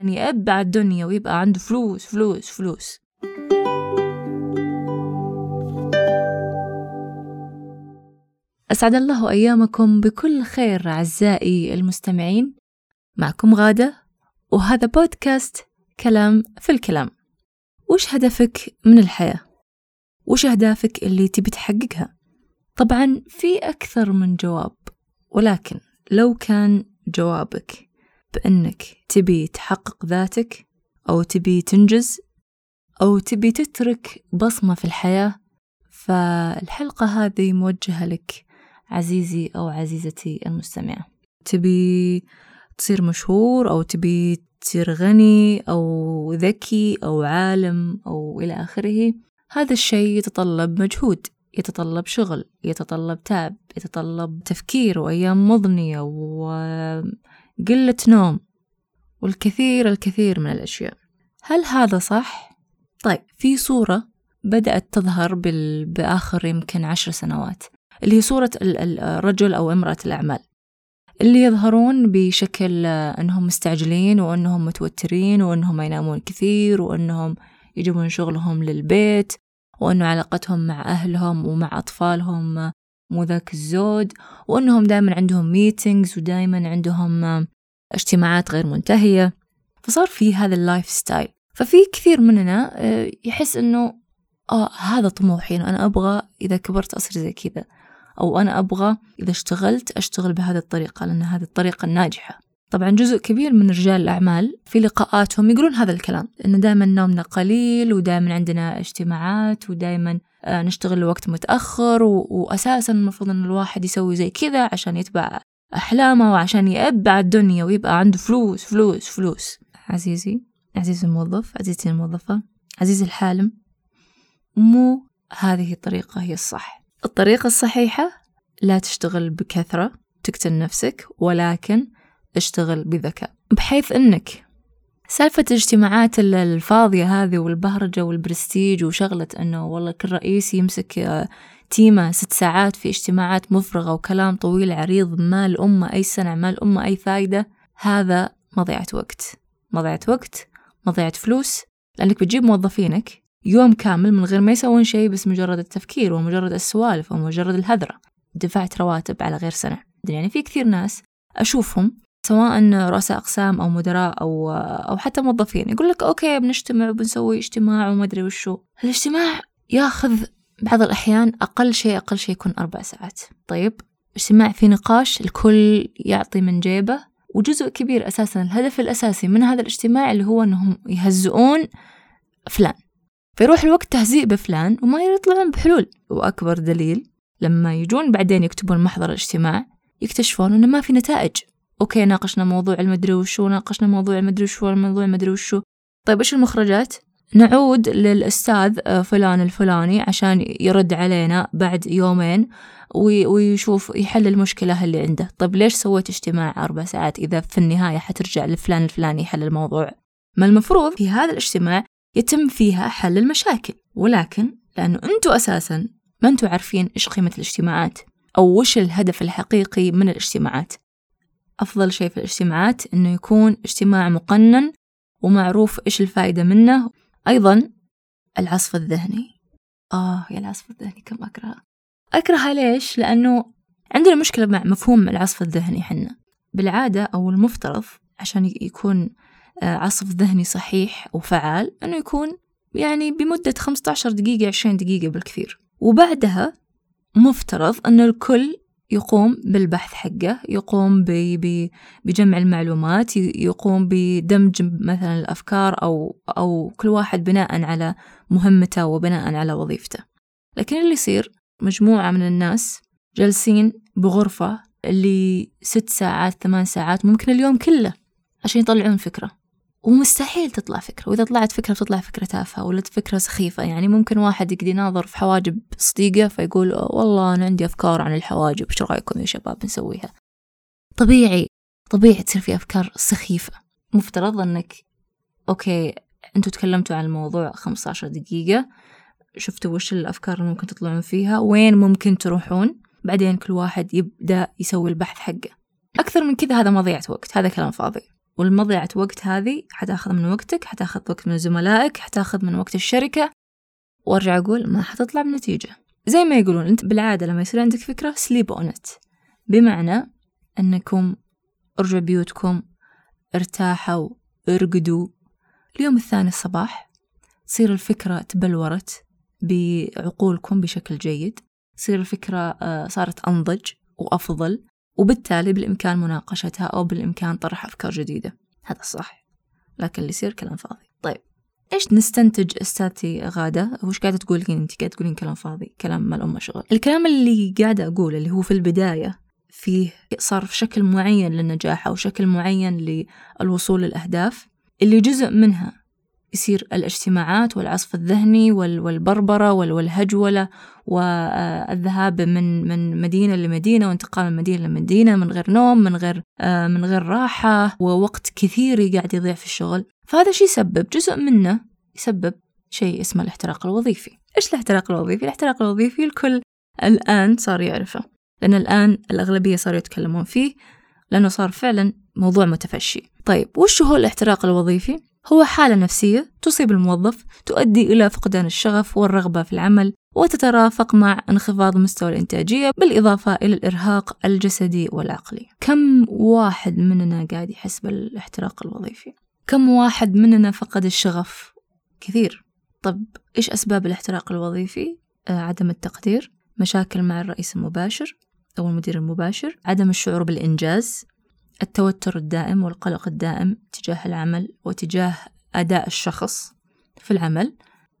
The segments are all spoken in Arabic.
يعني يأبع الدنيا ويبقى عنده فلوس فلوس فلوس أسعد الله أيامكم بكل خير أعزائي المستمعين معكم غادة وهذا بودكاست كلام في الكلام وش هدفك من الحياة؟ وش أهدافك اللي تبي تحققها؟ طبعا في أكثر من جواب ولكن لو كان جوابك بأنك تبي تحقق ذاتك أو تبي تنجز أو تبي تترك بصمة في الحياة فالحلقة هذه موجهة لك عزيزي أو عزيزتي المستمعة. تبي تصير مشهور أو تبي تصير غني أو ذكي أو عالم أو إلى آخره هذا الشيء يتطلب مجهود يتطلب شغل يتطلب تعب يتطلب تفكير وأيام مضنية وقلة نوم والكثير الكثير من الأشياء هل هذا صح؟ طيب في صورة بدأت تظهر بال... بآخر يمكن عشر سنوات اللي هي صورة الرجل أو امرأة الأعمال اللي يظهرون بشكل أنهم مستعجلين وأنهم متوترين وأنهم ما ينامون كثير وأنهم يجيبون شغلهم للبيت وأنه علاقتهم مع أهلهم ومع أطفالهم مو ذاك الزود وأنهم دائما عندهم meetings ودائما عندهم اجتماعات غير منتهية فصار في هذا ال lifestyle. ففي كثير مننا يحس أنه آه هذا طموحي أنا أبغى إذا كبرت أصير زي كذا. أو أنا أبغى إذا اشتغلت أشتغل بهذه الطريقة لأن هذه الطريقة الناجحة. طبعا جزء كبير من رجال الأعمال في لقاءاتهم يقولون هذا الكلام إن دائما نومنا قليل ودائما عندنا اجتماعات ودائما نشتغل لوقت متأخر وأساسا المفروض إن الواحد يسوي زي كذا عشان يتبع أحلامه وعشان يأبع الدنيا ويبقى عنده فلوس فلوس فلوس. عزيزي عزيزي الموظف عزيزتي الموظفة عزيزي الحالم مو هذه الطريقة هي الصح. الطريقة الصحيحة لا تشتغل بكثرة تقتل نفسك ولكن اشتغل بذكاء. بحيث إنك سالفة الاجتماعات الفاضية هذه والبهرجة والبرستيج وشغلة إنه والله كل رئيس يمسك تيمة ست ساعات في اجتماعات مفرغة وكلام طويل عريض ما لأمه أي سنع ما لأمه أي فايدة. هذا مضيعة وقت. مضيعة وقت مضيعة فلوس لأنك بتجيب موظفينك يوم كامل من غير ما يسوون شيء بس مجرد التفكير ومجرد السوالف ومجرد الهذرة. دفعت رواتب على غير سنع يعني في كثير ناس أشوفهم سواء رؤساء أقسام أو مدراء أو أو حتى موظفين يقول لك okay بنجتمع وبنسوي اجتماع وما أدري وشو. الاجتماع ياخذ بعض الأحيان أقل شيء أقل شيء يكون أربع ساعات. طيب اجتماع في نقاش الكل يعطي من جيبه وجزء كبير أساسا الهدف الأساسي من هذا الاجتماع اللي هو أنهم يهزئون فلان. فيروح الوقت تهزيء بفلان وما يطلعون بحلول. وأكبر دليل لما يجون بعدين يكتبون محضر الاجتماع يكتشفون أنه ما في نتائج. أوكي ناقشنا موضوع المدري وشو ناقشنا موضوع المدري وشو الموضوع المدري وشو. طيب إيش المخرجات؟ نعود للأستاذ فلان الفلاني عشان يرد علينا بعد يومين ويشوف يحل المشكلة اللي عنده. طيب ليش سويت اجتماع أربع ساعات؟ إذا في النهاية حترجع لفلان الفلاني يحل الموضوع. ما المفروض في هذا الاجتماع يتم فيها حل المشاكل. ولكن لأنه أنتوا أساسا ما أنتوا عارفين إيش قيمة الاجتماعات أو وش الهدف الحقيقي من الاجتماعات. أفضل شيء في الاجتماعات إنه يكون اجتماع مقنن ومعروف إيش الفائدة منه أيضا العصف الذهني. آه يا العصف الذهني كم أكرهه. أكرهها ليش؟ لأنه عندنا مشكلة مع مفهوم العصف الذهني حنا. بالعادة أو المفترض عشان يكون عصف ذهني صحيح وفعال أنه يكون يعني بمدة 15 دقيقة 20 دقيقة بالكثير. وبعدها مفترض أن الكل يقوم بالبحث حقه يقوم بجمع المعلومات يقوم بدمج مثلا الأفكار أو, أو كل واحد بناء على مهمته وبناء على وظيفته. لكن اللي يصير مجموعة من الناس جالسين بغرفة اللي ست ساعات ثمان ساعات ممكن اليوم كله عشان يطلعون فكرة. ومستحيل تطلع فكرة. وإذا طلعت فكرة بتطلع فكرة تافهة ولا فكرة سخيفة. يعني ممكن واحد يقدر يناظر في حواجب صديقة فيقول والله أنا عندي أفكار عن الحواجب إيش رأيكم يا شباب نسويها؟ طبيعي طبيعي تصير في أفكار سخيفة. مفترض أنك أوكي أنتوا تكلمتوا عن الموضوع 15 دقيقة شفتوا وش الأفكار اللي ممكن تطلعون فيها وين ممكن تروحون؟ بعدين كل واحد يبدأ يسوي البحث حقه. أكثر من كذا هذا مضيعة وقت هذا كلام فاضي. والمضيعة وقت هذه حتاخذ من وقتك حتاخذ وقت من زملائك حتاخذ من وقت الشركة. وأرجع أقول ما حتطلع بنتيجة زي ما يقولون أنت بالعادة لما يصير عندك فكرة سليب أونت بمعنى أنكم ارجعوا بيوتكم ارتاحوا ارقدوا. اليوم الثاني الصباح تصير الفكرة تبلورت بعقولكم بشكل جيد. تصير الفكرة آه، صارت أنضج وأفضل. وبالتالي بالإمكان مناقشتها أو بالإمكان طرح أفكار جديدة. هذا صح. لكن اللي يصير كلام فاضي. طيب إيش نستنتج أستاذتي غادة؟ وش قاعدة تقولين أنت؟ قاعدة تقولين كلام فاضي كلام ما الأمة شغل الكلام اللي قاعدة أقوله اللي هو في البداية فيه صار شكل معين للنجاح أو شكل معين للوصول للأهداف اللي جزء منها يصير الاجتماعات والعصف الذهني والبربرة والهجولة والذهاب من من مدينة لمدينة وانتقال من مدينة لمدينة من غير نوم من غير آه، من غير راحة ووقت كثير قاعد يضيع في الشغل فهذا شيء يسبب جزء منه يسبب شيء اسمه الاحتراق الوظيفي إيش الاحتراق الوظيفي؟ الاحتراق الوظيفي الكل الآن صار يعرفه لأن الآن الأغلبية صاروا يتكلمون فيه لأنه صار فعلا موضوع متفشي طيب وش هو الاحتراق الوظيفي؟ هو حالة نفسية تصيب الموظف تؤدي إلى فقدان الشغف والرغبة في العمل وتترافق مع انخفاض مستوى الإنتاجية بالإضافة إلى الإرهاق الجسدي والعقلي كم واحد مننا قاعد يحس بالاحتراق الوظيفي؟ كم واحد مننا فقد الشغف؟ كثير طب إيش أسباب الاحتراق الوظيفي؟ آه عدم التقدير مشاكل مع الرئيس المباشر أو المدير المباشر عدم الشعور بالإنجاز التوتر الدائم والقلق الدائم تجاه العمل وتجاه أداء الشخص في العمل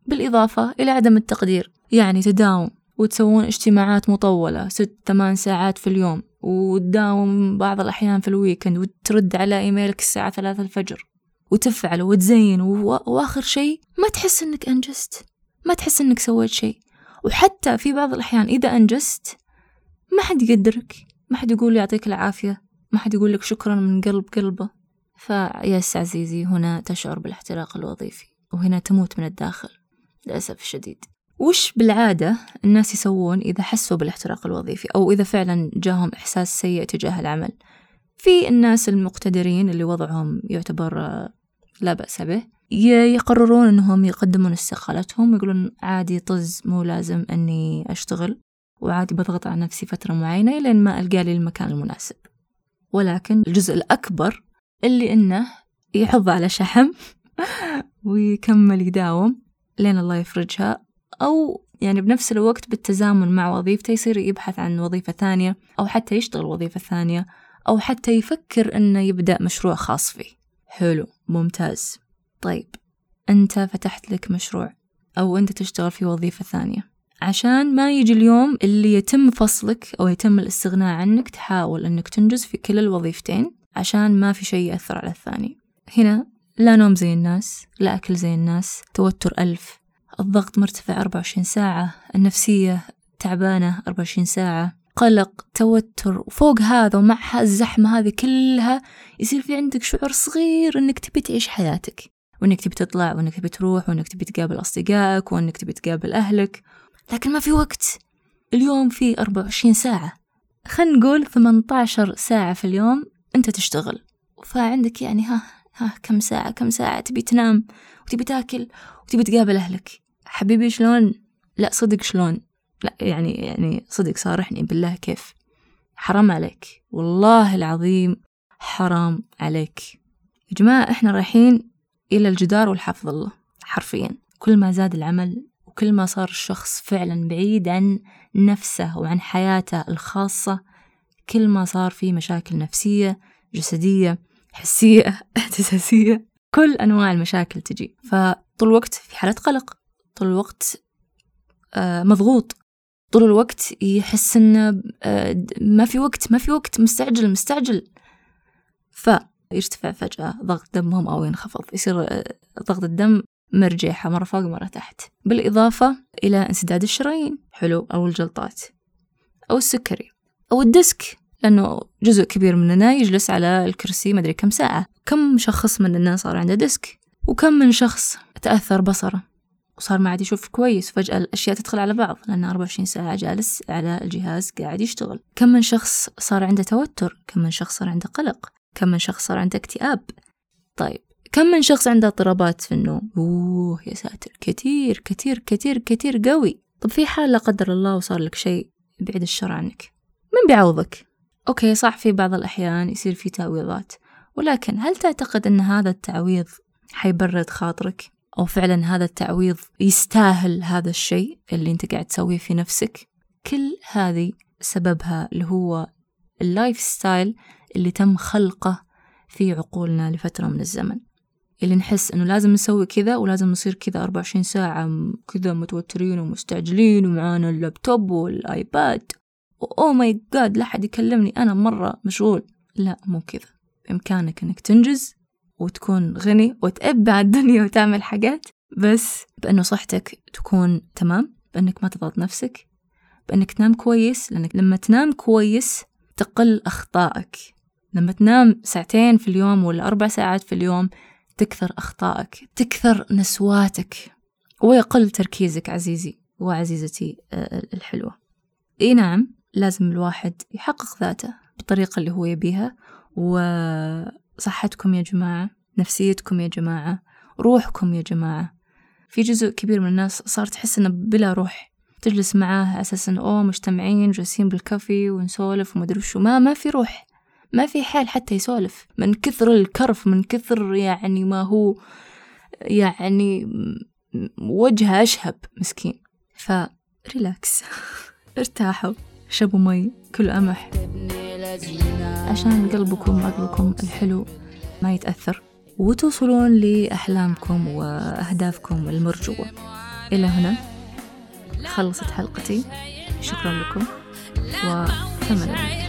بالإضافة إلى عدم التقدير. يعني تداوم وتسوون اجتماعات مطولة ست ثمان ساعات في اليوم وتداوم بعض الأحيان في الويكند وترد على إيميلك الساعة ثلاثة الفجر وتفعل وتزين وآخر شيء ما تحس إنك أنجزت ما تحس إنك سويت شيء. وحتى في بعض الأحيان إذا أنجزت ما حد يقدرك ما حد يقول يعطيك العافية. ما حد يقول لك شكرا من قلب قلبه. فياس عزيزي هنا تشعر بالاحتراق الوظيفي وهنا تموت من الداخل للأسف الشديد. وش بالعادة الناس يسوون إذا حسوا بالاحتراق الوظيفي أو إذا فعلا جاهم إحساس سيء تجاه العمل؟ في الناس المقتدرين اللي وضعهم يعتبر لا بأس به يقررون أنهم يقدمون استقالتهم يقولون عادي طز مو لازم أني أشتغل وعادي بضغط على نفسي فترة معينة لين ما ألقى لي المكان المناسب. ولكن الجزء الأكبر اللي إنه يحض على شحم ويكمل يداوم لين الله يفرجها. أو يعني بنفس الوقت بالتزامن مع وظيفته يصير يبحث عن وظيفة ثانية أو حتى يشتغل وظيفة ثانية أو حتى يفكر إنه يبدأ مشروع خاص فيه. حلو ممتاز. طيب أنت فتحت لك مشروع أو أنت تشتغل في وظيفة ثانية. عشان ما يجي اليوم اللي يتم فصلك أو يتم الاستغناء عنك تحاول أنك تنجز في كل الوظيفتين عشان ما في شيء يأثر على الثاني. هنا لا نوم زي الناس لا أكل زي الناس توتر ألف. الضغط مرتفع 24 ساعة النفسية تعبانة 24 ساعة. قلق توتر وفوق هذا ومع الزحمة هذه كلها يصير في عندك شعور صغير أنك تبي تعيش حياتك. وأنك تبي تطلع وأنك تبي تروح وأنك تبي تقابل أصدقائك وأنك تبي تقابل أهلك. لكن ما في وقت. اليوم في 24 ساعة. خلينا نقول 18 ساعة في اليوم أنت تشتغل. فعندك يعني ها ها كم ساعة كم ساعة تبي تنام وتبي تاكل وتبي تقابل أهلك. حبيبي شلون؟ لا صدق شلون؟ لا يعني يعني صدق صارحني بالله كيف؟ حرام عليك. والله العظيم حرام عليك. يا جماعة إحنا رايحين إلى الجدار والحفظ الله حرفيا. كل ما زاد العمل وكل ما صار الشخص فعلا بعيد عن نفسه وعن حياته الخاصة كل ما صار في مشاكل نفسية جسدية حسية احساسية كل أنواع المشاكل تجي. فطول الوقت في حالة قلق طول الوقت آه، مضغوط طول الوقت يحس إنه آه، ما في وقت ما في وقت مستعجل مستعجل. فيرتفع فجأة ضغط دمهم أو ينخفض يصير آه، ضغط الدم مرجحة مرة فوق مرة تحت. بالإضافة إلى انسداد الشرايين حلو أو الجلطات أو السكري أو ال disc لأنه جزء كبير مننا يجلس على الكرسي مدري كم ساعة. كم شخص من الناس صار عنده disc وكم من شخص تأثر بصره؟ وصار ما عاد يشوف كويس فجأة الأشياء تدخل على بعض لأنه 24 ساعة جالس على الجهاز قاعد يشتغل. كم من شخص صار عنده توتر؟ كم من شخص صار عنده قلق؟ كم من شخص صار عنده اكتئاب؟ طيب كم من شخص عنده اضطرابات في النوم؟ أوه يا ساتر كثير كثير كثير كثير قوي. طب في حال لا قدر الله وصار لك شيء بعيد الشر عنك من بيعوضك؟ okay صح في بعض الأحيان يصير في تعويضات ولكن هل تعتقد أن هذا التعويض حيبرد خاطرك؟ أو فعلا هذا التعويض يستاهل هذا الشيء اللي أنت قاعد تسويه في نفسك؟ كل هذه سببها اللي هو ال lifestyle اللي تم خلقه في عقولنا لفترة من الزمن. اللي نحس إنه لازم نسوي كذا ولازم نصير كذا 24 ساعة كذا متوترين ومستعجلين ومعانا ال laptop وال iPad. oh my God لا حد يكلمني. أنا مرة مشغول. لا مو كذا. بإمكانك إنك تنجز وتكون غني وتأبع الدنيا وتعمل حاجات بس بأنه صحتك تكون تمام بأنك ما تضغط نفسك بأنك تنام كويس لأنك لما تنام كويس تقل أخطائك. لما تنام ساعتين في اليوم ولا أربع ساعات في اليوم تكثر أخطائك تكثر نسواتك. ويقل تركيزك عزيزي وعزيزتي آه، الحلوة. إي نعم لازم الواحد يحقق ذاته بالطريقة اللي هو يبيها. وصحتكم يا جماعة نفسيتكم يا جماعة روحكم يا جماعة. في جزء كبير من الناس صار تحس إنه بلا روح. تجلس معاه على أساس إنه أوه مجتمعين جالسين بالكافي ونسولف ومدري وشو. ما ما في روح. ما في حال حتى يسولف. من كثر الكرف من كثر يعني ما هو يعني وجهه أشهب مسكين. ف relax ارتاحوا شربوا مي كلوا قمح. عشان قلبكم وعقلكم الحلو ما يتأثر. وتوصلون لأحلامكم وأهدافكم المرجوة. إلى هنا خلصت حلقتي. شكرا لكم. وثمن